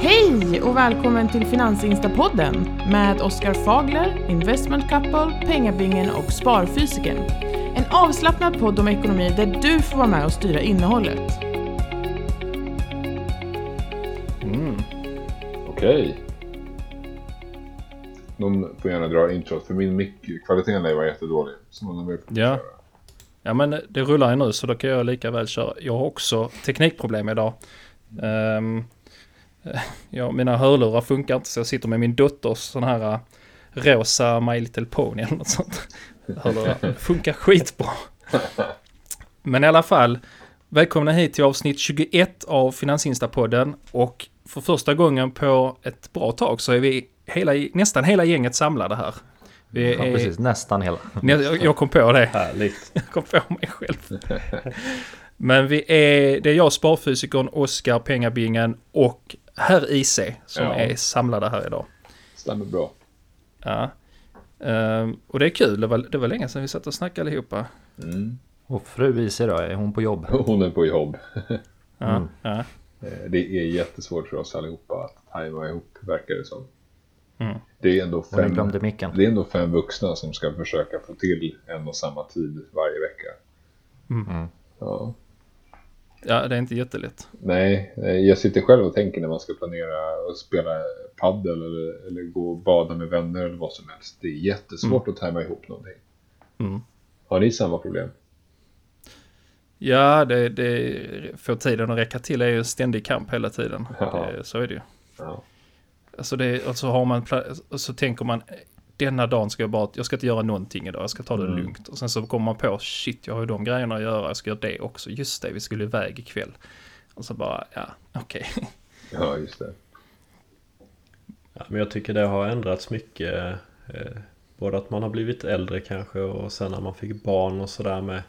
Hej och välkommen till Finansinstapodden med Oskar Fagler, Investment Couple, Pengabingen och Sparfysiken. En avslappnad podd om ekonomi där du får vara med och styra innehållet. Mm. Okej. Någon får gärna dra introt för min ju vara jättedålig. Så Ja. Ja men det rullar ju nu så då kan jag lika väl köra. Jag har också teknikproblem idag. Um, ja, mina hörlurar funkar inte så jag sitter med min dotters sån här uh, rosa My Little Pony eller något sånt. Hörlurar funkar skitbra. Men i alla fall, välkomna hit till avsnitt 21 av Finansinstapodden och för första gången på ett bra tag så är vi hela, nästan hela gänget samlade här. Vi Ja, är, precis. Nästan hela. jag, jag kom på det. Härligt. Jag kom på mig själv. Men vi är, det är jag, sparfysikern, Oskar, Pengabingen och herr IC som Ja. är samlade här idag. Stämmer bra. Ja. Ehm, och det är kul, det var, det var länge sedan vi satt och snackade allihopa. Mm. Och fru Ise då, är hon på jobb? Hon är på jobb. Ja, Mm. ja. Eh, Det är jättesvårt för oss allihopa att tajma ihop, verkar det som. Mm. Det är, ändå fem, det är ändå fem vuxna som ska försöka få till en och samma tid varje vecka. Mm. Ja. Ja, det är inte jättelätt. Nej, eh, jag sitter själv och tänker när man ska planera att spela paddel eller, eller gå och bada med vänner eller vad som helst. Det är jättesvårt att tajma ihop någonting. Mm. Har ni samma problem? Ja, det, det får tiden att räcka till är ju en ständig kamp hela tiden. Det, så är det ju. Ja. Alltså det, alltså har man, och så tänker man denna dagen ska jag bara, jag ska inte göra någonting idag, jag ska ta det Mm. lugnt. Och sen så kommer man på, shit jag har ju de grejerna att göra, jag ska göra det också. Just det, vi skulle iväg ikväll. Och så bara, ja, okej. ja, just det. Ja, men jag tycker det har ändrats mycket. Eh, både att man har blivit äldre kanske och sen när man fick barn och sådär med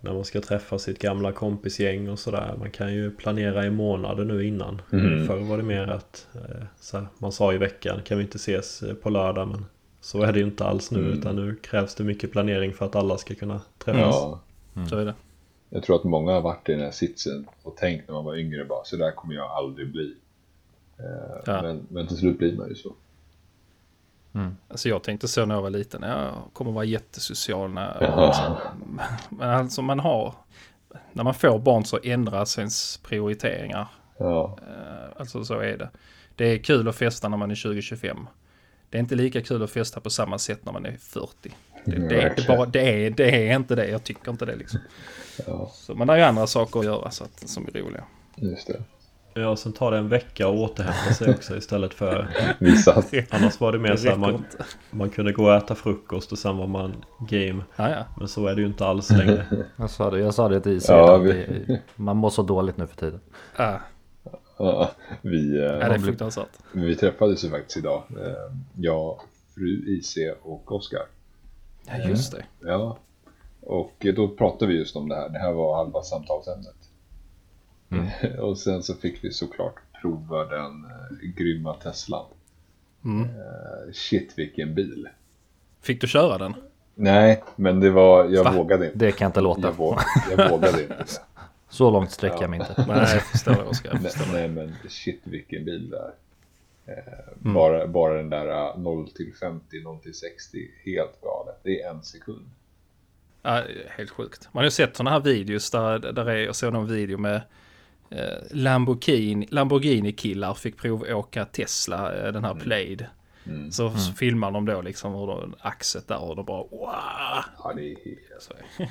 när man ska träffa sitt gamla kompisgäng och sådär. Man kan ju planera i månader nu innan. Mm. Förr var det mer att eh, så här, man sa i veckan kan vi inte ses eh, på lördag men så är det ju inte alls nu Mm. utan nu krävs det mycket planering för att alla ska kunna träffas. Ja, Så är det. jag tror att många har varit i den här sitsen och tänkt när man var yngre bara så där kommer jag aldrig bli. Eh, Ja. men, men till slut blir man ju så. Alltså jag tänkte så när jag var liten, jag kommer vara jättesocial när... Ja. Men alltså man har, när man får barn så ändras ens prioriteringar. Ja, Eh, Alltså så är det. Det är kul att festa när man är 20-25. Det är inte lika kul att festa på samma sätt när man är 40. Det, det, är, inte bara, det, är, det är inte det, jag tycker inte det liksom. ja, Så man har ju andra saker att göra så att, som är roliga. just det. Ja, och sen tar det en vecka att återhämta sig också istället för Vissa. Annars var det mer Det så här, man, man kunde gå och äta frukost och sen var man game. Ja, ja. Men så är det ju inte alls längre. Jag sa det, jag sa det till Ise. Ja, vi- det- Man mår så dåligt nu för tiden. Ah, Ja, vi, ja, eh, det är fruktansvärt. vi träffades ju faktiskt idag. Eh, jag, fru IC och Oskar. Ja, just det. Ja, och då pratade vi just om det här. Det här var halva samtalsämnet. och sen så fick vi såklart prova den eh, grymma Teslan. Mm. Eh, shit vilken bil. Fick du köra den? Nej, men det var, jag Va? vågade inte. Det kan jag inte låta. Jag, våg, jag vågade inte. Så långt sträcker jag mig inte. Nej, jag förstår Oskar. Nej, men shit vilken bil det är. Eh, Mm. bara, bara den där eh, 0 till 50, 0 till 60, helt galet. Det är en sekund. Ja, helt sjukt. Man har ju sett sådana här videos där, där är, jag såg någon video med eh, Lamborghini, Lamborghini-killar fick provåka Tesla, eh, den här Plaid. Mm. Så filmar de då liksom hur de, axet där och de bara wow. Ja, det är helt...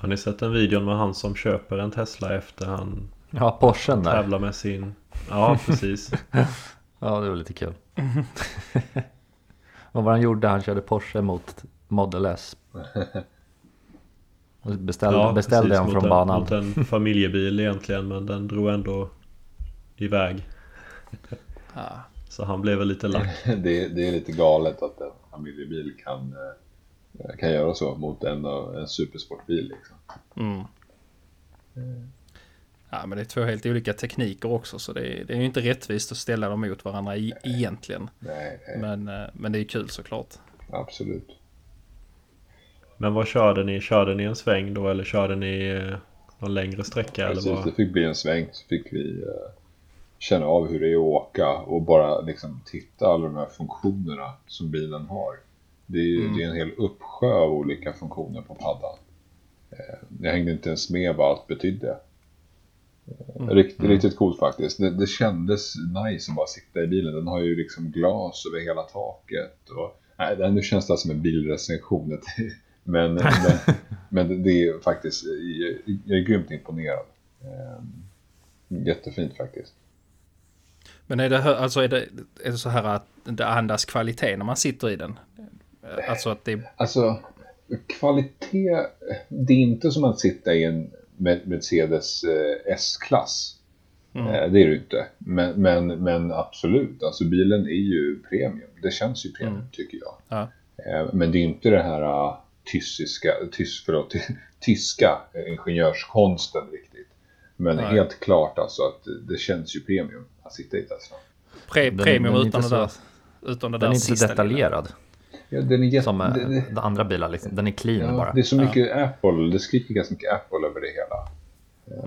Har ni sett den videon med han som köper en Tesla efter han Ja, Porschen där. tävlar med sin... Ja, precis. Ja, det var lite kul. Och vad han gjorde, han körde Porsche mot Model S. Och Beställde, Ja, beställde precis, mot från en, banan. Mot en familjebil egentligen, men den drog ändå iväg. Så han blev väl lite lack. det, det är lite galet att en familjebil kan, eh, kan göra så mot en, en supersportbil. Liksom. Mm. Ja, men det är två helt olika tekniker också, så det är, det är ju inte rättvist att ställa dem mot varandra i, egentligen. Nej, nej Men, eh, men det är kul såklart. absolut. Men vad körde ni? Körde ni en sväng då eller körde ni eh, någon längre sträcka eller Precis, vad? det fick bli en sväng så fick vi, eh, känna av hur det är att åka och bara liksom titta alla de här funktionerna som bilen har. Det är, ju- det är en hel uppsjö av olika funktioner på paddan. Eh, Jag hängde inte ens med vad allt betydde. Eh, Riktigt, riktigt coolt faktiskt. Det, det kändes nice att bara sitta i bilen. Den har ju liksom glas över hela taket. Och, nej, det- nu känns det som en bilrecension. Men, men, men det är faktiskt, jag, är grymt imponerad. Eh, Jättefint faktiskt. Men är det, alltså är det, är det så här att det andas kvalitet när man sitter i den? Alltså att det... Alltså, kvalitet, det är inte som att sitta i en Mer- Mercedes eh, S-klass. Mm. Eh, det är det inte. Men, men, men absolut, alltså bilen är ju premium. Det känns ju premium tycker jag. Ja. Eh, men det är inte det här tyska, tys, förlåt, tyska ingenjörskonsten riktigt. Men Nej. helt klart alltså att det känns ju premium att sitta i Tesla. Pre, Den- premium den är utan, det där, utan det Den där är inte så sista lilla. Ja, den är jätte, som eh, det- det- de andra bilar. Liksom. Den är clean Ja, bara. det är så mycket Apple, det skriker ganska mycket Apple över det hela.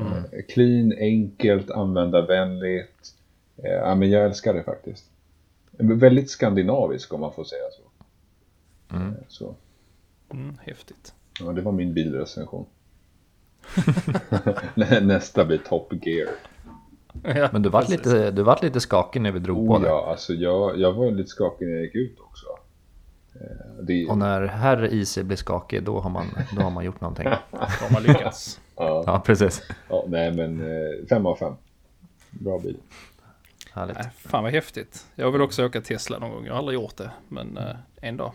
Mm. Eh, Clean, enkelt, användarvänligt. Eh, Ja, men jag älskar det faktiskt. Väldigt skandinavisk om man får säga så. Mm. Så. Mm, häftigt. Ja, det var min bilrecension. Nä- Nästa blir Top Gear. Ja, Men du vart lite, du vart lite skakig när vi drog på Oh, det. ja, alltså jag, jag var lite skakig när jag gick ut också. Eh, Det, Och när herr IC blir skakig då har man, då har man gjort någonting. Då har man lyckats. ja, Ja, precis. ja, nej men eh, fem av fem. Bra bil. Härligt. Nej, fan vad häftigt. Jag vill också åka Tesla någon gång. Jag har aldrig gjort det. Men eh, en dag.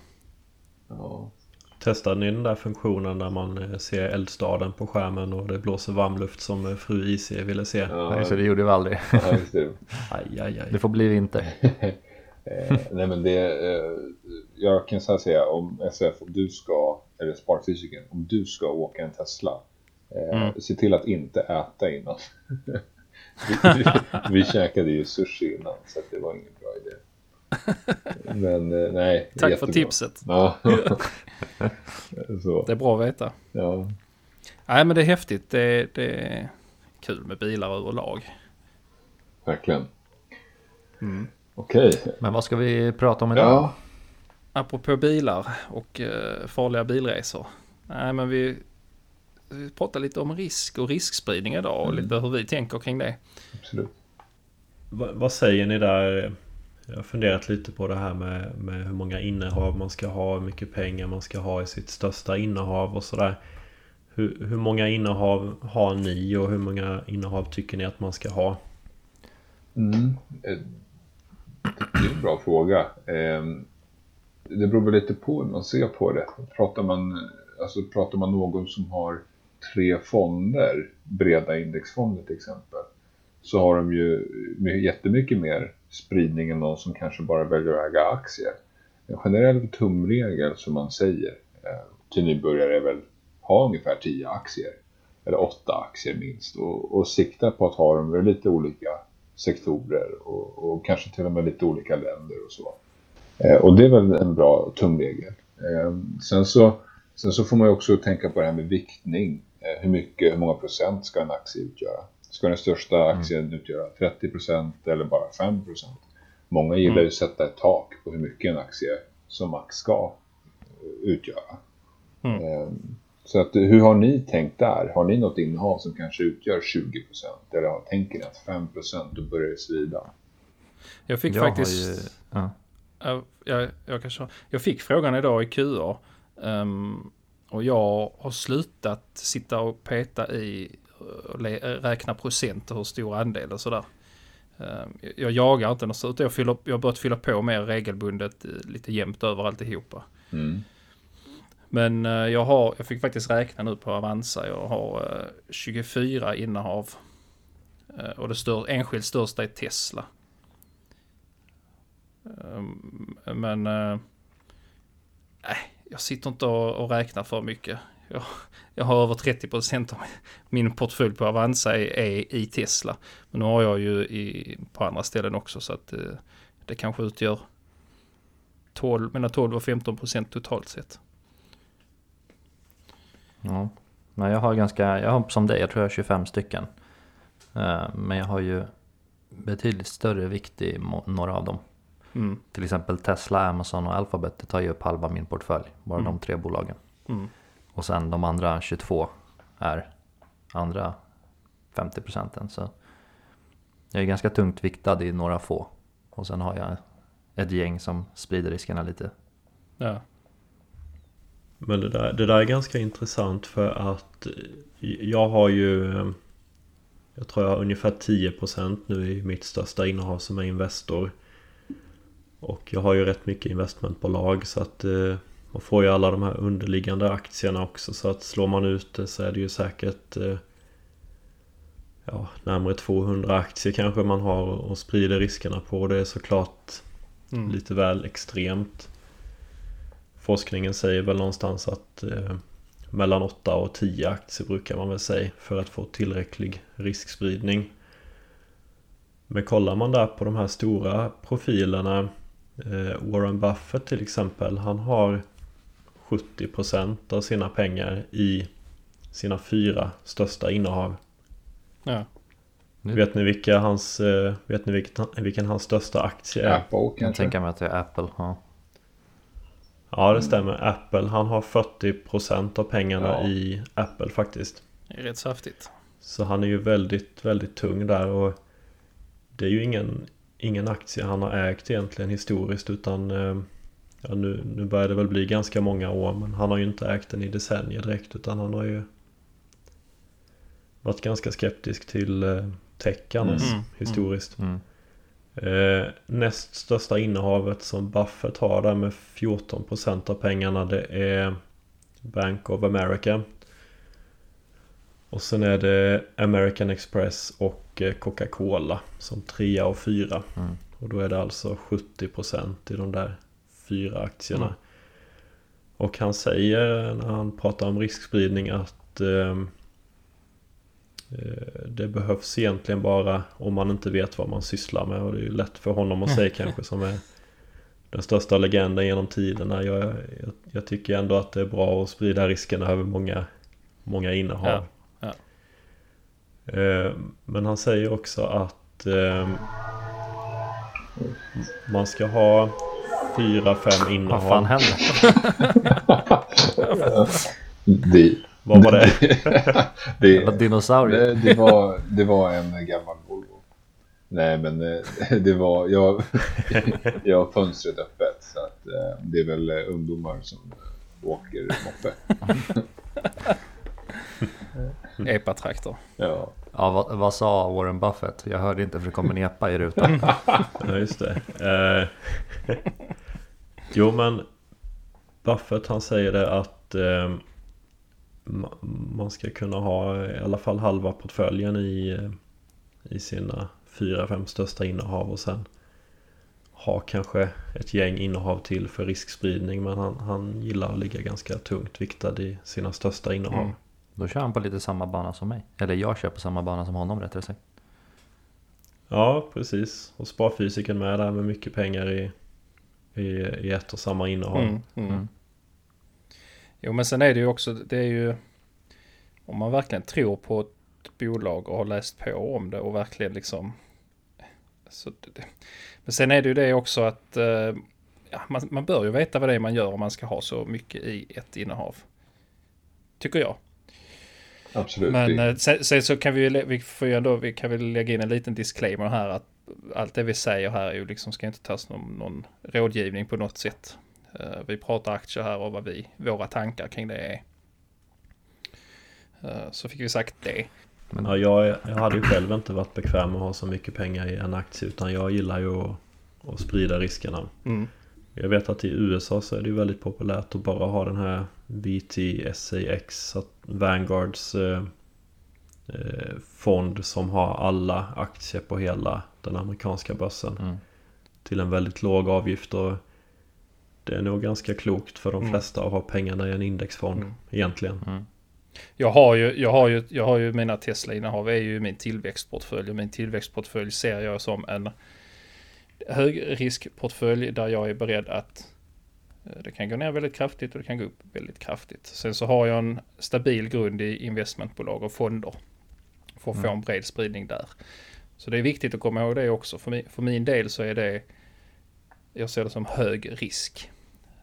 Ja. Testade ni den där funktionen där man ser eldstaden på skärmen och det blåser varmluft som fru IC ville se? Ja, Så det gjorde vi aldrig. ja, just det. Aj, aj, aj. Det får bli vinter. Eh, nej men det, eh, jag kan så här säga om SF, om du ska, eller sparfysiken, om du ska åka en Tesla, eh, se till att inte äta innan. vi, vi, vi käkade ju sushi innan så att det var ingen bra idé. Men eh, nej, Tack för jättebra. tipset. Ja. så, Det är bra att veta. ja. Nej men det är häftigt. Det, det är kul med bilar överlag. Verkligen. Mm. Okej. Men vad ska vi prata om idag? Ja. Apropå bilar och eh, farliga bilresor. Nej men vi, vi pratar lite om risk och riskspridning idag och lite hur vi tänker kring det. Absolut. Va, vad säger ni där? Jag har funderat lite på det här med, med hur många innehav man ska ha, hur mycket pengar man ska ha i sitt största innehav och sådär. Hur, hur många innehav har ni och hur många innehav tycker ni att man ska ha? Mm. Eh, Det är en bra fråga. Eh, det beror väl lite på hur man ser på det. Pratar man, alltså pratar man någon som har tre fonder, breda indexfonder till exempel, så har de ju jättemycket mer spridning än någon som kanske bara väljer att äga aktier. En generell tumregel som man säger eh, till nybörjare är väl ha ungefär 10 aktier. Eller 8 aktier minst. Och, och sikta på att ha dem i lite olika sektorer och, och kanske till och med lite olika länder och så. Eh, och det är väl en bra tumregel. Eh, sen, så, sen så får man ju också tänka på det här med viktning. Eh, hur mycket, hur många procent ska en aktie utgöra? Ska den största aktien utgöra 30 procent eller bara 5 procent? Många gillar ju att sätta ett tak på hur mycket en aktie som max ska utgöra. Mm. Så att, hur har ni tänkt där? Har ni något innehav som kanske utgör 20 procent? Eller tänker ni att 5 procent, då börjar det svida? Jag fick Jag faktiskt... ju- ja. Jag, jag, jag, kanske, jag fick frågan idag i QA. ehm, och jag har slutat sitta och peta i och le, räkna procent och hur stor andel och sådär. Ehm, jag, jag jagar inte något sånt. Jag, fyller, jag har börjat fylla på mer regelbundet eh, lite jämnt över alltihopa. Mm. Men eh, jag, har, jag fick faktiskt räkna nu på Avanza. Jag har eh, 24 innehav. Eh, och det stör, enskilt största är Tesla. Ehm, men... nej, äh, jag sitter inte och, och räknar för mycket. Jag, jag har över 30% av min portfölj på Avanza är, är i Tesla. Men nu har jag ju i, på andra ställen också så att det, det kanske utgör 12, mellan 12 och 15% totalt sett. Ja. Men jag har ganska, jag har som dig, jag tror jag har 25 stycken. Eh, men jag har ju betydligt större vikt i några av dem. Mm. Till exempel Tesla, Amazon och Alphabet. Det tar ju upp halva min portfölj. Bara Mm. de tre bolagen. Mm. Och sen de andra 22 är andra 50 procenten. Så jag är ganska tungt viktad i några få. Och sen har jag ett gäng som sprider riskerna lite. Ja. Men det där, det där är ganska intressant för att jag har ju Jag tror jag har ungefär 10% nu i mitt största innehav som är Investor. Och jag har ju rätt mycket investmentbolag så att eh, man får ju alla de här underliggande aktierna också så att slår man ut det så är det ju säkert eh, ja, närmare 200 aktier kanske man har och sprider riskerna på. Det är såklart Mm. lite väl extremt. Forskningen säger väl någonstans att eh, mellan 8 och 10 aktier brukar man väl säga för att få tillräcklig riskspridning. Men kollar man där på de här stora profilerna Warren Buffett till exempel han har 70% av sina pengar i sina fyra största innehav. Ja. Vet ni vilka hans, eh, vet ni vilken, vilken hans största aktie är? Apple Jag kanske? tänker mig att det är Apple. Ja. Ja det stämmer. Apple han har 40% av pengarna Ja. i Apple faktiskt. Det är rätt saftigt. Så han är ju väldigt, väldigt tung där och det är ju ingen, ingen aktie han har ägt egentligen historiskt utan eh, ja, nu, nu börjar det väl bli ganska många år men han har ju inte ägt den i decennier direkt utan han har ju varit ganska skeptisk till eh, tech annars Mm. historiskt. Mm. Eh, näst största innehavet som Buffett har där med 14% av pengarna det är Bank of America. Och sen är det American Express och eh, Coca-Cola som trea och fyra. Mm. Och då är det alltså 70% i de där fyra aktierna. Mm. Och han säger när han pratar om riskspridning att ehm, eh, det behövs egentligen bara om man inte vet vad man sysslar med. Och det är ju lätt för honom att säga kanske som är den största legenden genom tiderna. Jag, jag, jag tycker ändå att det är bra att sprida riskerna över många, många innehav. Ja, Men han säger också att ehm, man ska ha fyra, fem Vad fan innehav. händer? Det, Vad var det? det, Jävla dinosaurier. det, det, var, det var en gammal Volvo. Nej, men eh, det var... Jag, jag har fönstret öppet så att eh, det är väl eh, ungdomar som eh, åker moppe. Epa-traktor. Ja. Ja, vad, vad sa Warren Buffett? Jag hörde inte för det kom en epa i rutan. Ja, just det. Eh, jo, men Buffett han säger det att eh, ma- man ska kunna ha i alla fall halva portföljen i, eh, i sina fyra, fem största innehav och sen ha kanske ett gäng innehav till för riskspridning. Men han, han gillar att ligga ganska tungt viktad i sina största innehav. Mm. Då kör han på lite samma bana som mig. Eller jag kör på samma bana som honom rättare sagt. Ja, precis. Och sparfysiken med där med mycket pengar i, i, i ett och samma innehav. Mm, mm. Mm. Jo men sen är det ju också, det är ju om man verkligen tror på ett bolag och har läst på om det och verkligen liksom så det, det. Men sen är det ju det också att eh, ja, man, man bör ju veta vad det är man gör om man ska ha så mycket i ett innehav. Tycker jag. Absolut. Men Det- eh, sen, sen så kan vi vi får ju ändå, vi kan väl lägga in en liten disclaimer här att allt det vi säger här är ju liksom ska inte tas någon, någon rådgivning på något sätt. Eh, Vi pratar aktier här och vad vi, våra tankar kring det är. Eh, Så fick vi sagt det. Ja, jag, jag hade ju själv inte varit bekväm med att ha så mycket pengar i en aktie utan jag gillar ju att, att sprida riskerna. Mm. Jag vet att i USA så är det ju väldigt populärt att bara ha den här VTSAX, Vanguards eh, eh, fond som har alla aktier på hela den amerikanska börsen Mm. till en väldigt låg avgift. Och det är nog ganska klokt för de Mm. flesta att ha pengarna i en indexfond Mm. egentligen. Mm. Jag har ju, jag har ju, jag har ju mina Tesla-innehav är ju min tillväxtportfölj min tillväxtportfölj ser jag som en högriskportfölj där jag är beredd att eh, det kan gå ner väldigt kraftigt och det kan gå upp väldigt kraftigt. Sen så har jag en stabil grund i investmentbolag och fonder för att få Mm. en bred spridning där. Så det är viktigt att komma ihåg det också. För min, för min del så är det, jag ser det som hög risk.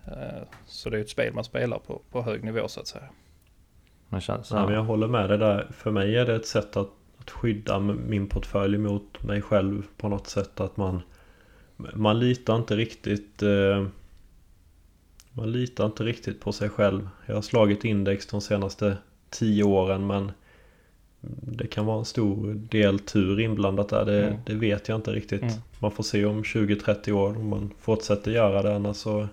Eh, så det är ett spel man spelar på, på hög nivå så att säga. Men känns, ja, men jag håller med dig där. För mig är det ett sätt att, att skydda min portfölj mot mig själv på något sätt. Att man, man litar inte riktigt eh, man litar inte riktigt på sig själv. Jag har slagit index de senaste tio åren men det kan vara en stor del tur inblandat där. Det, mm. det vet jag inte riktigt. Mm. Man får se om 20-30 år om man fortsätter göra det. Annars så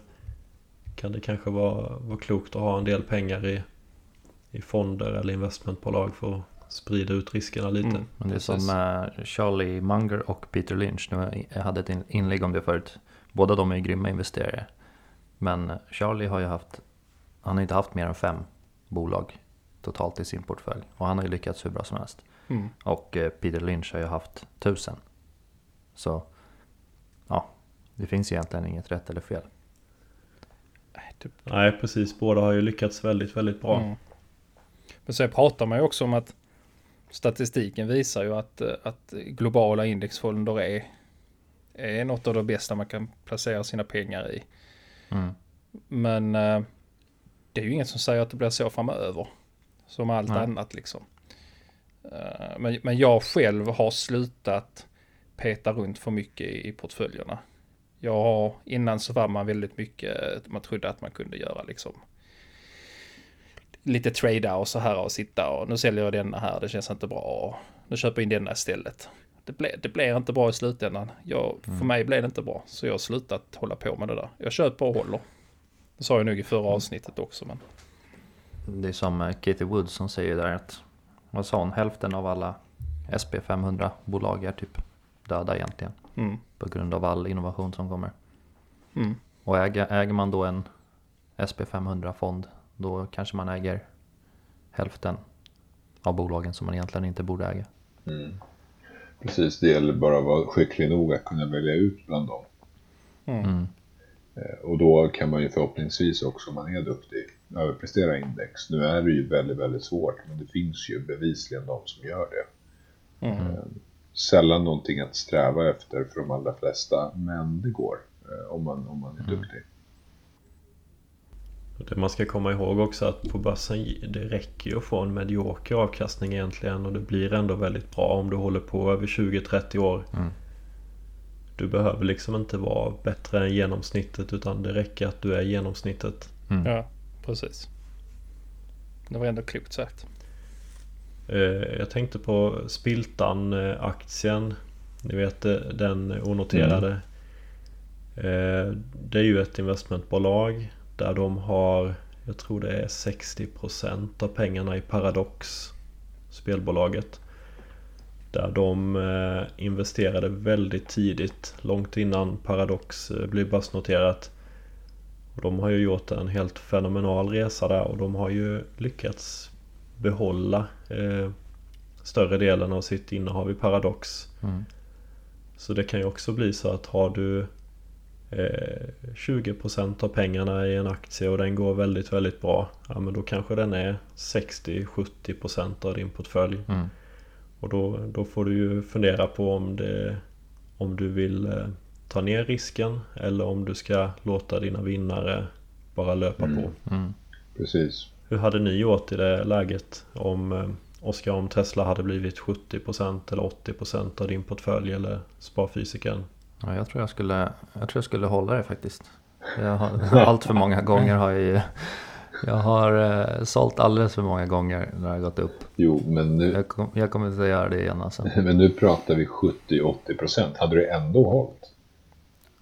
kan det kanske vara, vara klokt att ha en del pengar i, i fonder eller investmentbolag för att sprida ut riskerna lite. Mm. Men det är som uh, Charlie Munger och Peter Lynch. Nu, jag hade ett inlägg om det förut. Båda de är grymma investerare. Men Charlie har ju haft, han har inte haft mer än fem bolag totalt i sin portfölj. Och han har ju lyckats hur bra som helst. Mm. Och eh, Peter Lynch har ju haft tusen. Så ja, det finns egentligen inget rätt eller fel. Typ. Nej, precis. Båda har ju lyckats väldigt, väldigt bra. Mm. Men sen pratar man ju också om att statistiken visar ju att, eh, att globala indexfonder är, är något av det bästa man kan placera sina pengar i. Mm. Men eh, det är ju inget som säger att det blir så framöver. Som allt Nej. annat liksom. Eh, men, men jag själv har slutat peta runt för mycket i portföljerna. Jag har, innan så var man väldigt mycket, man trodde att man kunde göra liksom lite trada och så här och sitta och nu säljer jag denna här, det känns inte bra. Nu köper jag in denna istället. Det, ble, det blir inte bra i slutändan. Jag, mm. För mig blev det inte bra, så jag har slutat hålla på med det där. Jag köper och håller. Det sa jag nog i förra mm. avsnittet också. Men... Det är som eh, Katie Wood som säger där att, vad sa hon, hälften av alla SP500-bolag är typ döda egentligen. Mm. På grund av all innovation som kommer. Mm. Och äger, äger man då en SP500-fond, då kanske man äger hälften av bolagen som man egentligen inte borde äga. Mm. Precis, det gäller bara att vara skicklig nog att kunna välja ut bland dem. Mm. mm. Eh, och då kan man ju förhoppningsvis också, om man är duktig, överprestera index. Nu är det ju väldigt, väldigt svårt, men det finns ju bevisligen de som gör det. Mm. Eh, sällan någonting att sträva efter för de allra flesta, men det går eh, om man, om man är mm. duktig. Det man ska komma ihåg också att på börsen det räcker ju att få en medioker avkastning egentligen och det blir ändå väldigt bra om du håller på över 20-30 år. Mm. Du behöver liksom inte vara bättre än genomsnittet utan det räcker att du är genomsnittet. Mm. Ja, precis. Det var ändå klokt sagt. Eh, jag tänkte på Spiltan-aktien. Ni vet den onoterade. Mm. Det är ju ett investmentbolag där de har, jag tror det är 60% av pengarna i Paradox, spelbolaget. Där de eh, investerade väldigt tidigt, långt innan Paradox eh, blev börsnoterat. Och de har ju gjort en helt fenomenal resa där och de har ju lyckats behålla eh, större delen av sitt innehav i Paradox. Mm. Så det kan ju också bli så att har du 20% eh, av pengarna i en aktie och den går väldigt, väldigt bra. Ja, men då kanske den är 60-70% av din portfölj. Mm. Och då, då får du ju fundera på om, det, om du vill eh, ta ner risken eller om du ska låta dina vinnare bara löpa mm. på. Mm. Precis. Hur hade ni gjort i det läget om eh, Oskar, om Tesla hade blivit 70% eller 80% av din portfölj eller sparfysiken? Ja, jag tror jag skulle, jag tror jag skulle hålla det faktiskt. Jag har, allt för många gånger har jag ju jag har eh, sålt alldeles för många gånger när det har gått upp. Jo, men nu... Jag, kom, jag kommer inte att göra det igen alltså. Men nu pratar vi 70-80%. Hade du ändå hållit?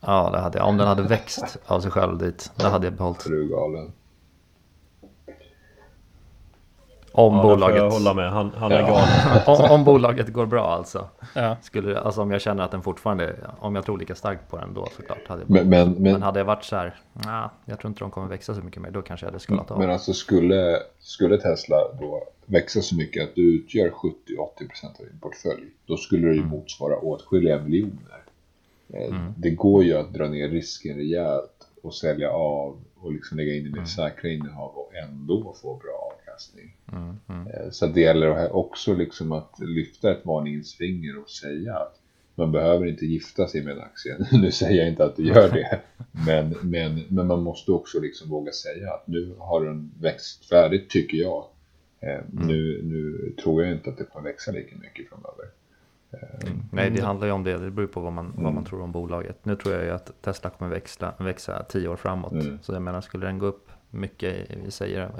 Ja, det hade jag. Om den hade växt av sig själv dit, det hade jag behållit. Är du galen? Om ja, bolaget... jag hålla med. Han, han är galen. om, om, bolaget går bra alltså. Ja. Skulle, alltså om jag känner att den fortfarande, om jag tror lika starkt på den då såklart. Hade jag men, men, men, men, hade jag varit så här, nah, jag tror inte de kommer växa så mycket mer, då kanske jag hade skalat av. Men alltså skulle, skulle Tesla då växa så mycket att du utgör 70-80% av din portfölj, då skulle det ju mm. motsvara åtskilliga miljoner. Eh, mm. Det går ju att dra ner risken rejält och sälja av och liksom lägga in i mer mm. säkra innehav och ändå få bra avkastning. Mm, mm. Eh, Så det gäller också liksom att lyfta ett varningens finger och säga att man behöver inte gifta sig med en aktie. Nu säger jag inte att du gör det, men, men, men man måste också liksom våga säga att nu har den växt färdigt tycker jag. Eh, Nu, nu tror jag inte att det kommer växa lika mycket framöver. Nej, det handlar ju om det. Det beror på vad man, vad Mm. man tror om bolaget. Nu tror jag ju att Tesla kommer växa, växa tio år framåt. Mm. Så jag menar, skulle den gå upp mycket, vi säger eh,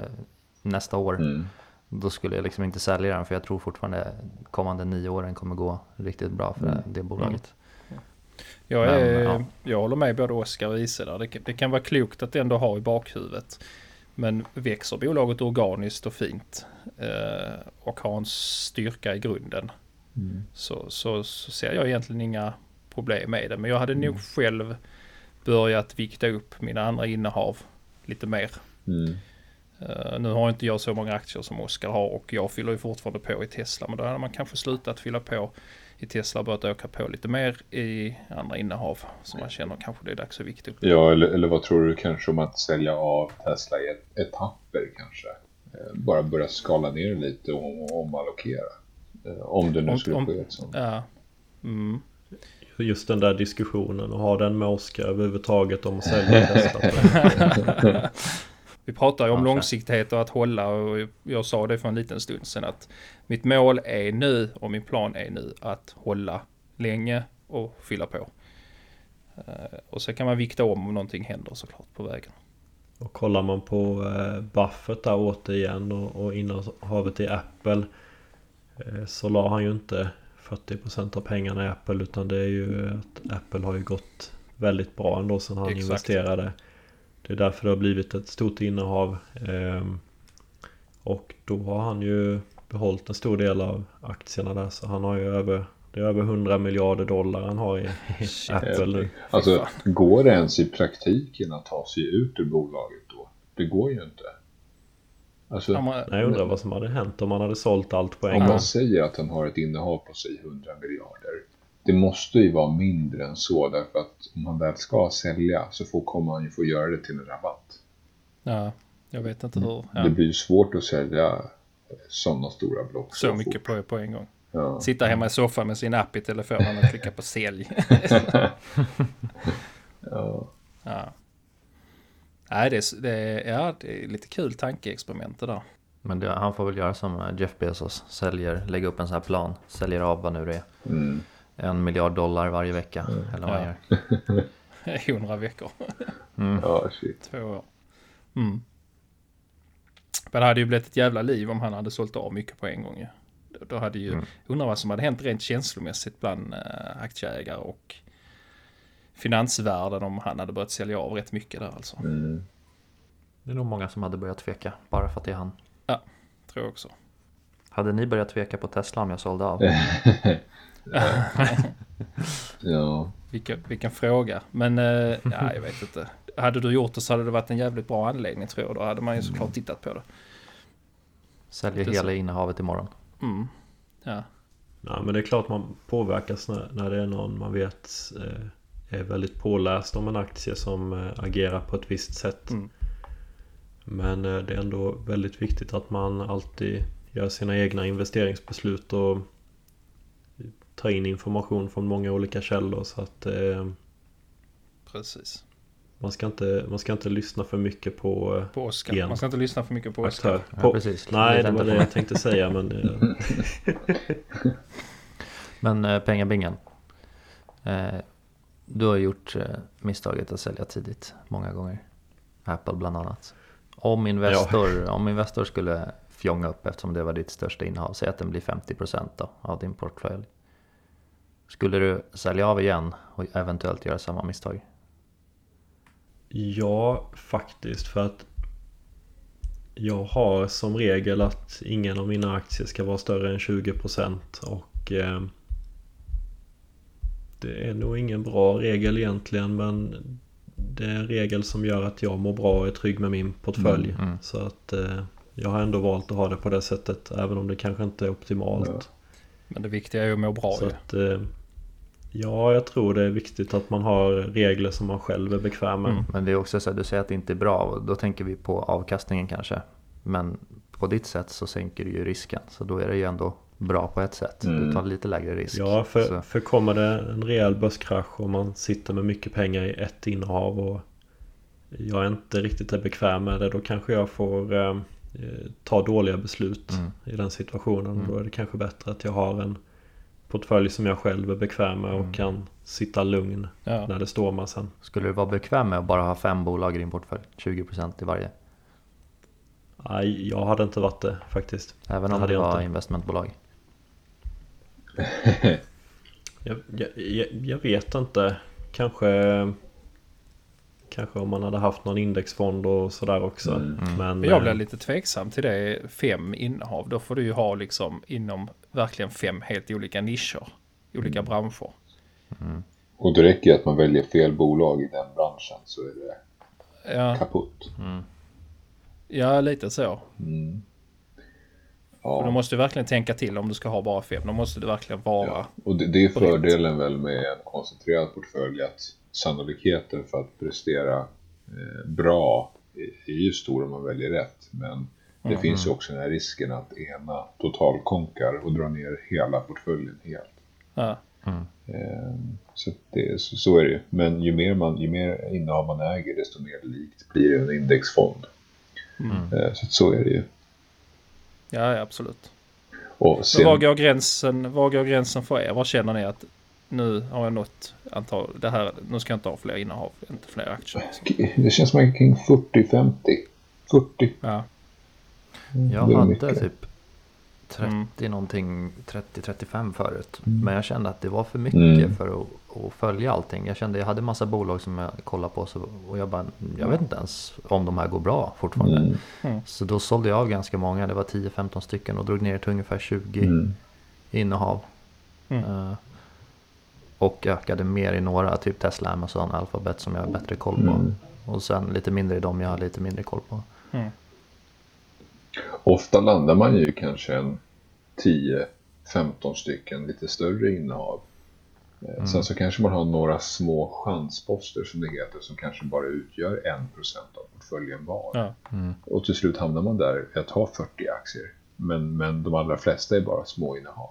nästa år, Mm. då skulle jag liksom inte sälja den. För jag tror fortfarande kommande nio åren kommer gå riktigt bra för Mm. det, bolaget. Jag, Men, är, ja. jag håller med både Oskar och Ise där. Det, kan- det kan vara klokt att ändå ha i bakhuvudet. Men växer bolaget organiskt och fint eh, och har en styrka i grunden så, så, så ser jag egentligen inga problem med det. Men jag hade nog själv börjat vikta upp mina andra innehav lite mer. Mm. Eh, nu har inte jag så många aktier som Oskar har och jag fyller ju fortfarande på i Tesla. Men då hade man kanske slutat fylla på i Tesla och börjat öka på lite mer i andra innehav. Så man känner kanske det är dags att vikta upp. Ja, eller, eller vad tror du kanske om att sälja av Tesla i et- etapper kanske? Eh, Bara börja skala ner lite och och omallokera. Eh, Om det nu Om- skulle om- ske ett sånt. Ja. Mm. Just den där diskussionen och ha den med Oskar överhuvudtaget om att sälja Tesla. Vi pratar ju om Ja, långsiktighet och att hålla och jag sa det för en liten stund sedan att mitt mål är nu och min plan är nu att hålla länge och fylla på. Eh, Och så kan man vikta om om någonting händer såklart på vägen. Och kollar man på eh, Buffett där återigen och, och innehavet i Apple eh, Så la han ju inte 40% av pengarna i Apple utan det är ju att Apple har ju gått väldigt bra ändå sen han Exakt. investerade. Det är därför det har blivit ett stort innehav. ehm, Och då har han ju behållit en stor del av aktierna där så han har ju över det är över 100 miljarder dollar han har i, Apple nu. Alltså, går det ens i praktiken att ta sig ut ur bolaget då? Det går ju inte. Alltså, Ja, man, Nej, Jag undrar vad som hade hänt om han hade sålt allt på en om gång. man säger att han har ett innehav på sig 100 miljarder. Det måste ju vara mindre än så därför att om han väl ska sälja så får, kommer han ju få göra det till en rabatt. ja, jag vet inte hur. Ja, Det blir ju svårt att sälja sådana stora block. så mycket på, på en gång. Ja. Sitta hemma i soffan med sin app i telefonen och klicka på sälj. Ja. Ja. Nej, det är, det, är, ja, det är lite kul tankeexperiment det där. Men det, han får väl göra som eh, Jeff Bezos, säljer, lägga upp en sån här plan, säljer av vad nu det är. Mm. En miljard dollar varje vecka, eller vad Ja. gör. 100 veckor, ja, shit. två år. Mm. Men det hade ju blivit ett jävla liv om han hade sålt av mycket på en gång ju. Då- hade ju, Mm. undrar vad som hade hänt rent känslomässigt bland äh, aktieägare och finansvärlden om han hade börjat sälja av rätt mycket där alltså. Mm. Det är nog många som hade börjat tveka, bara för att det är han. Tror jag också. Hade ni börjat tveka på Tesla om jag sålde av? Ja. Vilken, vilken fråga. Men äh, ja, jag vet inte. Hade du gjort det så hade det varit en jävligt bra anledning tror jag. Då hade man ju såklart tittat på det. Säljer Det är så. hela innehavet imorgon. Mm. Ja. Ja, men det är klart man påverkas när, när det är någon man vet eh, är väldigt påläst om en aktie som eh, agerar på ett visst sätt. Mm. Men eh, det är ändå väldigt viktigt att man alltid gör sina egna investeringsbeslut och tar in information från många olika källor så att eh, Precis. man, ska inte, man ska inte lyssna för mycket på På Oscar. Igen. Man ska inte lyssna för mycket på Oscar. aktör. Ja, precis. nej, det var inte det jag tänkte säga men eh, Men eh, pengabingen. Eh, du har gjort eh, misstaget att sälja tidigt många gånger. Apple bland annat. Om Investor, om Investor skulle fjonga upp eftersom det var ditt största innehav, säg att den blir 50% då, av din portfölj. Skulle du sälja av igen och eventuellt göra samma misstag? Ja, faktiskt. För att jag har som regel att ingen av mina aktier ska vara större än 20% och eh, det är nog ingen bra regel egentligen men det är en regel som gör att jag mår bra och är trygg med min portfölj. Mm, mm. Så att eh, jag har ändå valt att ha det på det sättet även om det kanske inte är optimalt. Ja. Men det viktiga är ju att må bra Så ju. att, eh, ja, jag tror det är viktigt att man har regler som man själv är bekväm med. Mm. Men det är också så att du säger att det inte är bra och då tänker vi på avkastningen kanske. Men på ditt sätt så sänker du ju risken. Så då är det ju ändå bra på ett sätt. Mm. Du tar lite lägre risk. Ja, för, Så, för kommer det en rejäl börskrasch och man sitter med mycket pengar i ett innehav och jag är inte riktigt är bekväm med det. Då kanske jag får eh, ta dåliga beslut Mm. i den situationen. Mm. Då är det kanske bättre att jag har en portfölj som jag själv är bekväm med och Mm. kan sitta lugn Ja. när det stormar sen. skulle du vara bekväm med att bara ha fem bolag i din portfölj? 20% i varje? Nej, jag hade inte varit det faktiskt. Även Det om hade det jag var inte. investmentbolag? Jag, jag, jag, jag vet inte. Kanske Kanske om man hade haft någon indexfond och sådär också. Mm. Mm. Men jag blir eh, lite tveksam till det. Fem innehav. Då får du ju ha liksom inom verkligen fem helt olika nischer. Olika branscher. Och det räcker att man väljer fel bolag i den branschen så är det Ja, kaputt. Mm. ja lite så. Mm. Och du Ja, måste verkligen tänka till om du ska ha bara fem. Då måste det verkligen vara... ja. och det, det är fördelen väl med en koncentrerad portfölj att sannolikheten för att prestera eh, bra är ju stor om man väljer rätt. Men det finns ju också den här risken att ena totalkonkar och drar ner hela portföljen helt. Ja, Eh, Så, det, så, så är det ju. Men ju mer, man, ju mer innehav man äger desto mer likt blir det en indexfond. Eh, Så, så är det ju. ja, ja absolut. Och sen, var går, gränsen, var går gränsen för er? Var känner ni att nu har jag nått antal... Det här, nu ska jag inte ha fler innehav, inte fler aktier. det känns som att kring 40-50. 40. Ja, Jag hade mycket. typ 30 Mm. någonting, 30-35 förut. Mm. Men jag kände att det var för mycket Mm. för att, att följa allting. Jag kände jag hade massa bolag som jag kollade på så, och jag bara, jag vet inte ens om de här går bra fortfarande. Mm. Så då sålde jag av ganska många, det var 10-15 stycken och drog ner till ungefär 20 Mm. innehav. Mm. Och ökade mer i några, typ Tesla, Amazon, Alphabet som jag har bättre koll på. Mm. Och sen lite mindre i dem jag har lite mindre koll på. mm. Ofta landar man ju kanske en 10-15 stycken lite större innehav. Eh, Sen så kanske man har några små chansposter som det heter som kanske bara utgör 1% av portföljen var. ja. Och till slut hamnar man där att ha 40 aktier. Men, men de allra flesta är bara små innehav.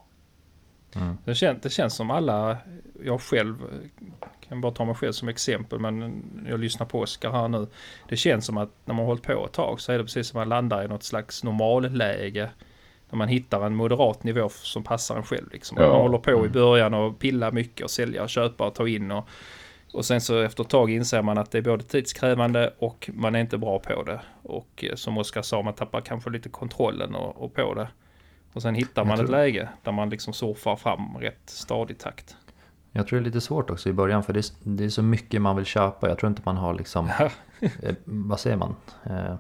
Det, kän, det känns som alla, jag själv kan bara ta mig själv som exempel men jag lyssnar på Oskar här nu. Det känns som att när man har hållit på ett tag så är det precis som att man landar i något slags normalläge. När man hittar en moderat nivå som passar en själv. Liksom. Ja. Man håller på i början och pilla mycket och sälja och köpa och ta in. Och, och sen så efter ett tag inser man att det är både tidskrävande och man är inte bra på det. Och eh, som Oskar sa, man tappar kanske lite kontrollen och, och på det. Och sen hittar man ett tror- läge där man liksom surfar fram rätt stadig takt. Jag tror det är lite svårt också i början för det är, det är så mycket man vill köpa. Jag tror inte man har liksom, eh, vad säger man, eh,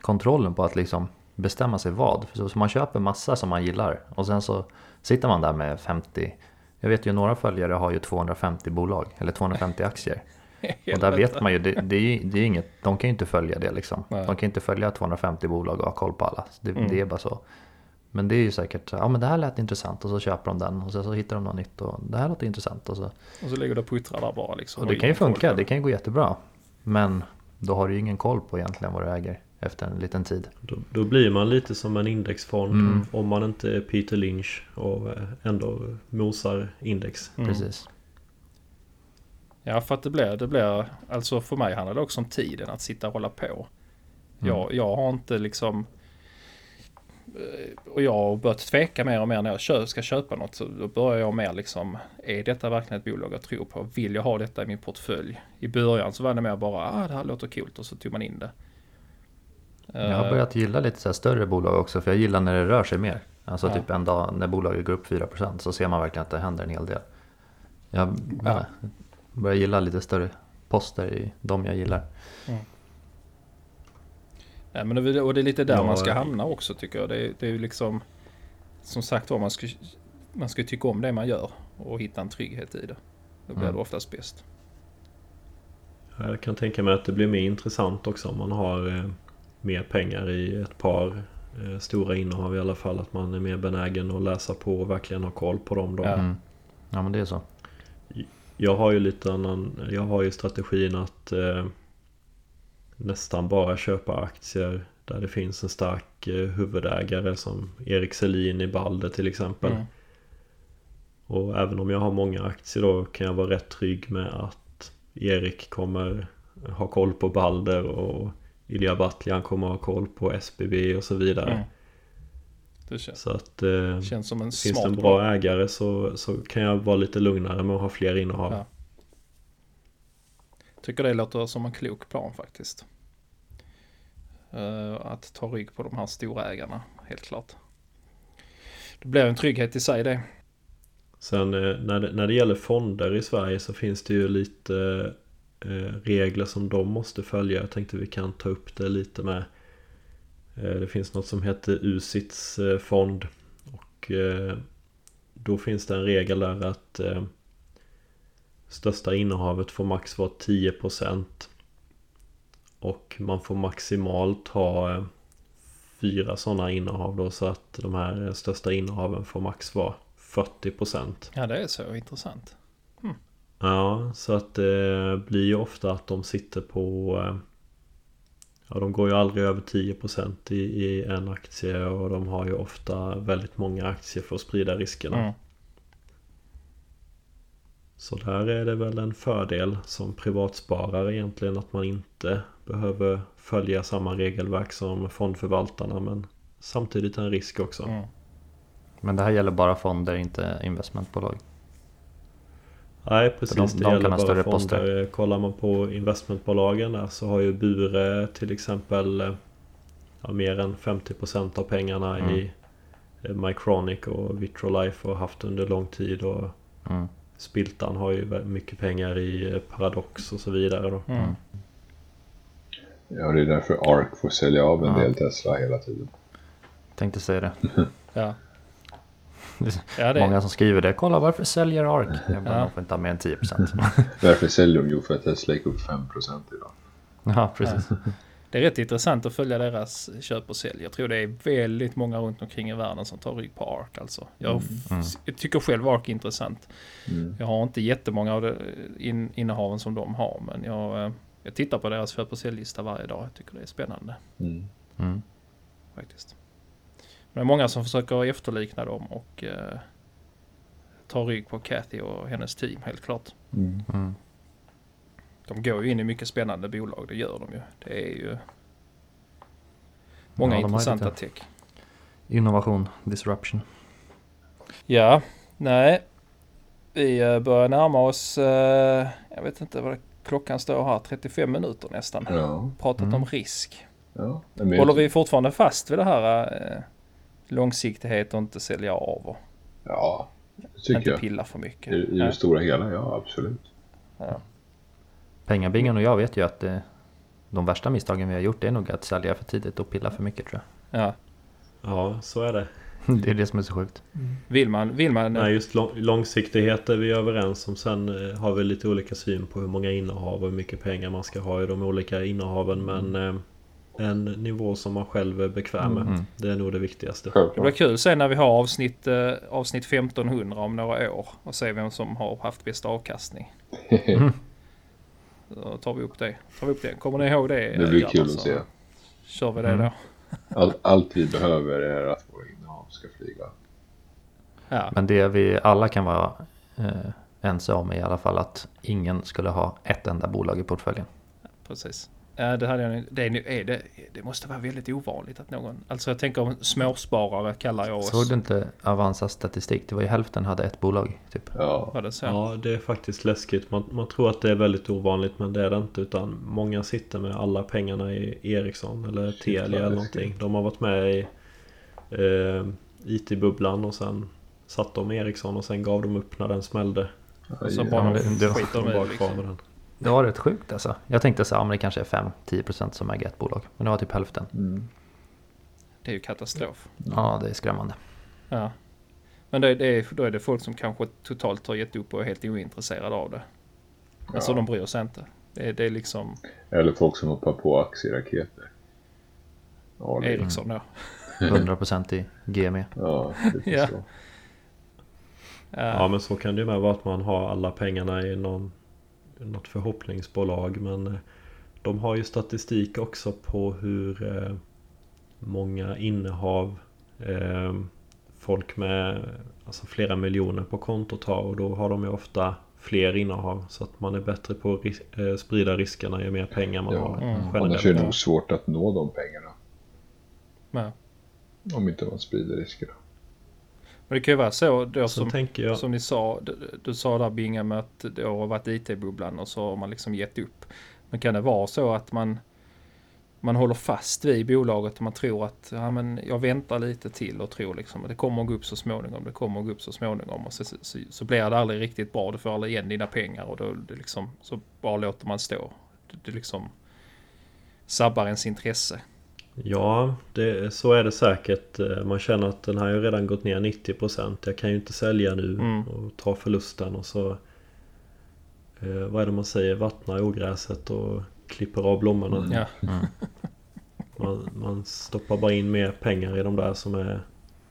kontrollen på att liksom bestämma sig vad. För så, så man köper massa som man gillar och sen så sitter man där med 50, jag vet ju några följare har ju 250 bolag eller 250 aktier. Och där vet man ju, det, det, är, ju- det är inget, de kan ju inte följa det liksom. Nej. De kan inte följa 250 bolag och ha koll på alla. Det, Mm. det är bara så. Men det är ju säkert, ja men det här lät intressant och så köper de den och sen så hittar de något nytt och det här låter intressant och så. Och så ligger det och puttrar där bara liksom. Och det kan ju funka, det kan ju gå jättebra. Men då har du ju ingen koll på egentligen vad du äger efter en liten tid. Då, då blir man lite som en indexfond Mm. om man inte är Peter Lynch och eh, ändå mosar index. Mm. Precis. Ja, för att det blir, det blir, alltså för mig handlar det också om tiden att sitta och hålla på. Jag, jag har inte liksom, och jag har börjat tveka mer och mer när jag ska köpa något. Så då börjar jag mer liksom, är detta verkligen ett bolag jag tror på? Vill jag ha detta i min portfölj? I början så var det mer bara, ah det här låter coolt och så tog man in det. Jag har Eh, börjat gilla lite så större bolag också för jag gillar när det rör sig mer. Alltså Ja. typ en dag när bolaget går upp 4% så ser man verkligen att det händer en hel del. Jag Ja. ja. börjar gilla lite större poster i de jag gillar. Nej, men det, och det är lite där Ja, man ska ja. hamna också tycker jag. Det, är- det är ju liksom Som sagt var, man ska, man ska tycka om det man gör och hitta en trygghet i det. Då blir Mm. det oftast bäst. Jag kan tänka mig att det blir mer intressant också om man har eh, mer pengar i ett par eh, stora innehav i alla fall. Att man är mer benägen att läsa på och verkligen ha koll på dem. Då. Ja. Mm. Ja men det är så. Jag har ju lite annan, jag har ju strategin att eh, nästan bara köpa aktier Där det finns en stark eh, huvudägare som Erik Selin i Balder till exempel. Mm. Och även om jag har många aktier då kan jag vara rätt trygg med att Erik kommer ha koll på Balder och Ilja Batljan kommer ha koll på SBB och så vidare. Mm. Det känns, Så att eh, känns som en finns det en bra ägare så, så kan jag vara lite lugnare med att ha fler innehav. Ja. Tycker det låter som en klok plan faktiskt. Eh, att ta rygg på de här stora ägarna, helt klart. Det blir en trygghet i sig det. Sen eh, när det, när det gäller fonder i Sverige så finns det ju lite eh, regler som de måste följa. Jag tänkte vi kan ta upp det lite med. Det finns något som heter USITs fond. Och då finns det en regel där att största innehavet får max vara 10% och man får maximalt ha eh, fyra sådana innehav då så att de här största innehaven får max vara 40%. Ja, det är så intressant. Ja, så att det blir ju ofta att de sitter på eh, Ja, de går ju aldrig över 10% i, i en aktie och de har ju ofta väldigt många aktier för att sprida riskerna. Mm. Så där är det väl en fördel som privatsparare egentligen att man inte behöver följa samma regelverk som fondförvaltarna men samtidigt en risk också. Mm. Men det här gäller bara fonder, inte investmentbolag. Nej precis, de- det de kan gäller bara fonder. poster. Kollar man på investmentbolagen där så har ju Bure till exempel eh, ja, mer än 50% av pengarna Mm. i Mycronic och Vitrolife och haft under lång tid och Mm. Spiltan har ju mycket pengar i eh, Paradox och så vidare då. Mm. Ja, det är därför ARK får sälja av en Ja. del Tesla hela tiden. Tänkte säga det. Ja. Ja, det Många som skriver det. Kolla varför säljer ARK? Jag bara, Ja. får inte ha mer än 10%. Därför säljer de ju för att Tesla gick upp 5% idag. ja, precis. Det är rätt intressant att följa deras köp och sälj. Jag tror det är väldigt många runt omkring i världen som tar rygg på ARK alltså. Jag, Mm. jag tycker själv ARK är intressant. Mm. Jag har inte jättemånga av de in, innehaven som de har men jag, eh, jag tittar på deras köp och säljlista varje dag. Jag tycker det är spännande Mm. Mm. faktiskt. Men det är många som försöker efterlikna dem och eh, ta rygg på Kathy och hennes team helt klart. De går ju in i mycket spännande bolag, det gör de ju. Det är ju många Ja, intressanta tech. Innovation, disruption. Ja, nej. Vi eh, börjar närma oss, eh, jag vet inte vad klockan står här, 35 minuter nästan. Ja, Pratat Mm. om risk. ja. Håller vi fortfarande fast vid det här eh, långsiktighet och inte sälja av och Ja, det tycker inte jag. pilla för mycket? I, I Ja. det stora hela, ja absolut. Pengabingen och jag vet ju att det, de värsta misstagen vi har gjort är nog att sälja för tidigt och pilla för mycket tror Ja. Ja, så är det. jag. Det är det som är så sjukt. Vill man, vill man Nej, just lång, långsiktighet är vi överens om. Sen eh, har vi lite olika syn på hur många innehav och hur mycket pengar man ska ha i de olika innehaven. Men eh, en nivå som man själv är bekväm med. Mm. Det är nog det viktigaste. Det blir kul sen när vi har avsnitt, eh, avsnitt 1500 om några år och se vem som har haft bäst avkastning. Då tar vi upp det. Tar vi upp det. Kommer ni ihåg det? Det blir kul att Så se. Kör vi det Mm. då. All, allt vi behöver är att våra innehav ska flyga. Ja, Men det vi alla kan vara eh, ense om är i alla fall att ingen skulle ha ett enda bolag i portföljen. precis. Ja, det, hade jag, det, är, det, det måste vara väldigt ovanligt att någon... Alltså jag tänker om småsparare kallar jag oss. Såg du inte Avanzas statistik? Det var ju hälften hade ett bolag typ. Ja, Var det så? Ja, det är faktiskt läskigt. Man, man tror att det är väldigt ovanligt men det är det inte. Utan många sitter med alla pengarna i Ericsson eller Telia eller någonting. De har varit med i eh, IT-bubblan och sen satt de med Ericsson och sen gav de upp när den smällde. Och så bara Ja, det- det- skiter De i kvar liksom. med den. Det var rätt sjukt alltså. Jag tänkte så här, ja, men det kanske är 5-10% som äger ett bolag. Men det var typ hälften. Mm. Det är ju katastrof. Ja, det är skrämmande. Ja. Men det, det är, då är det folk som kanske totalt har gett upp och är helt ointresserade av det. Alltså Ja. de bryr sig inte. Det, är- det är liksom Eller folk som hoppar på aktieraketer. Ja, det, Ericsson då. 100% i GME. ja, Ja. så. Ja men så kan det ju med vara att man har alla pengarna i någon, något förhoppningsbolag. Men eh, de har ju statistik också på hur eh, många innehav. Eh, folk med alltså flera miljoner på kontot har och då har de ju ofta fler innehav. Så att man är bättre på att ris sprida riskerna ju mer pengar man Ja. har. Mm. generellt. Annars är det nog svårt att nå de pengarna. Ja. Om inte man sprider riskerna. Men det kan ju vara så då Så som, jag. som ni sa. Du, du sa där Bingham att det har varit IT-bubblan och så har man liksom gett upp. Men kan det vara så att man man håller fast vid bolaget och man tror att ja, men jag väntar lite till och tror liksom att det kommer att gå upp så småningom. Det kommer att gå upp så småningom och så, så, så blir det aldrig riktigt bra. Du får aldrig igen dina pengar och då det liksom, så bara låter man stå. Det, det liksom sabbar ens intresse. Ja, det, så är det säkert. Eh, Man känner att den här har ju redan gått ner 90%. Jag kan ju inte sälja nu Mm. och ta förlusten och så... Eh, vad är det man säger? Vattna ogräset och klipper av blommorna. Mm. Ja, Man, man stoppar bara in mer pengar i de där som är,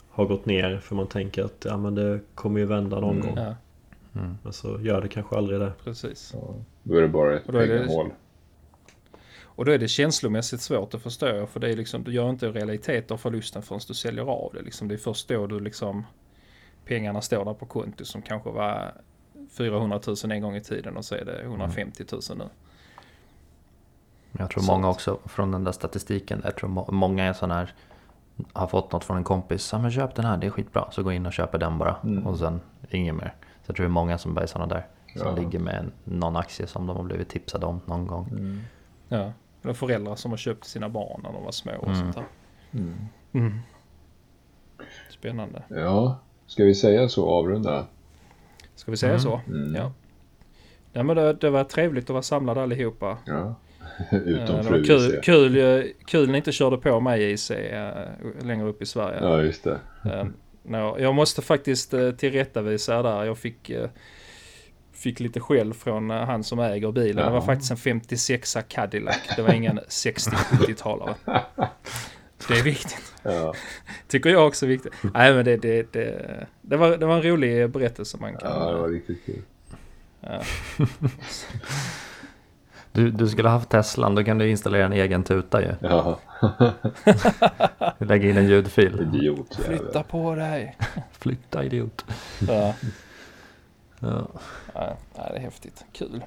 har gått ner. För man tänker att ja, men det kommer ju vända någon Mm. gång. ja Mm. Men så gör det kanske aldrig det. precis. Ja, då är det bara ett pengahål. Och då är det känslomässigt svårt att förstå. För det är liksom, du gör inte realitet av förlusten förrän du säljer av det. Liksom, det är först då du liksom pengarna står där på konto som kanske var 400 000 en gång i tiden och så är det 150 000 nu. Jag tror många också från den där statistiken. Jag tror må- många är sån här har fått något från en kompis. Ja men köp den här, det är skitbra. Så gå in och köper den bara. Mm. Och sen inget mer. Så jag tror det är många som bara är såna där. Som Ja. ligger med en- någon aktie som de har blivit tipsade om någon gång. Mm. Ja. Föräldrar som har köpt sina barn när de var små och Mm. sånt där. Mm. Mm. Spännande. Ja, ska vi säga så avrunda? Ska vi säga Mm. så? Mm. Ja. Ja men det, det var trevligt att vara samlade allihopa. Ja. Eh, Utom det fru kul, kul, eh, kul ni inte körde på mig i IC eh, längre upp i Sverige. Ja, just det. Eh, jag måste faktiskt eh, tillrättavisa där. Jag fick, eh, fick lite skäll från eh, han som äger bilen. Det var faktiskt en 56 Cadillac. Det var ingen 60-70-talare. Det är viktigt. Ja, Tycker jag också är viktigt. Nej men det, det, det, det, var, det var en rolig berättelse man kan... ja det var riktigt kul. ja. Du, du skulle ha haft Teslan, då kan du installera en egen tuta ju. Ja, Lägga in en ljudfil. idiot Flytta på dig. Flytta idiot. Ja. Ja. Ja, ja, det är häftigt. Kul.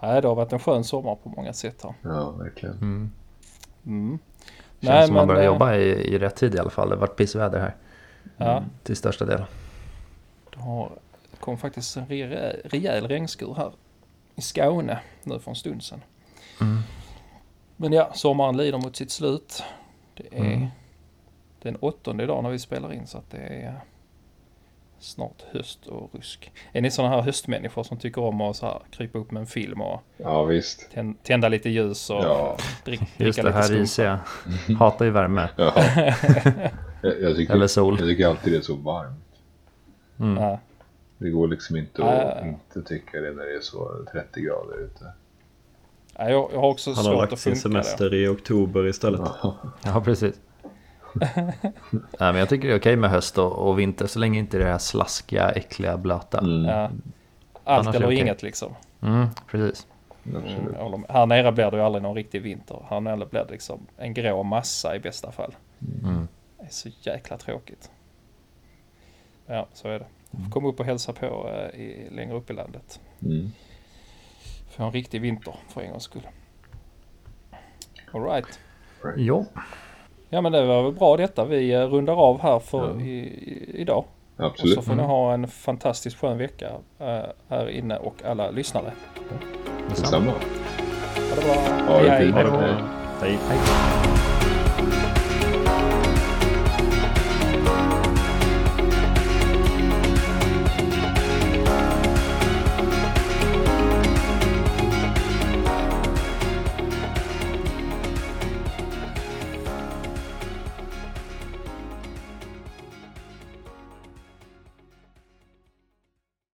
Ja, det har varit en skön sommar på många sätt här. Ja, verkligen. Mm. Mm. Känns Nej, som man börjar eh, jobba i, i rätt tid i alla fall. Det har varit pissväder här Ja, till största del. det har, det kom faktiskt en rejäl, rejäl regnskur här i Skåne nu för en stund sedan. Mm. Men ja, sommaren lider mot sitt slut. Det är Mm. den åttonde idag när vi spelar in så att det är snart höst och rusk. Är ni sådana här höstmänniskor som tycker om att så här krypa upp med en film och Ja, visst. tän- tända lite ljus och Ja, drick, Just dricka det, lite här? IC hatar ju värme. ja. Jag, jag, tycker, Eller sol. jag tycker alltid det är så varmt. Mm. Ja. Det går liksom inte att Ja. inte tycka det när det är så 30 grader ute. Ja, jag, jag har också Han har svårt lagt att sin funka det. semester i oktober istället. Ja, Ja, precis. Nej, men jag tycker det är okej med höst och, och vinter så länge inte det är slaskiga, äckliga, blöta. Mm, mm, Ja. Allt Annars eller inget liksom. precis. Mm, håller med. här nere blir det ju aldrig någon riktig vinter. Här nere blir det liksom en grå massa i bästa fall. Mm. Det är så jäkla tråkigt. Ja, så är det. Får komma upp och hälsa på eh, i, längre upp i landet. Mm. Få en riktig vinter för en gångs skull. Alright. Jo, Ja men det var väl bra detta. Vi eh, rundar av här för Ja. i, i, idag. Och Absolut. så får ni ha en fantastiskt skön vecka eh, här inne och alla lyssnare. detsamma. Ha det bra. Ha det. Hej. Hej.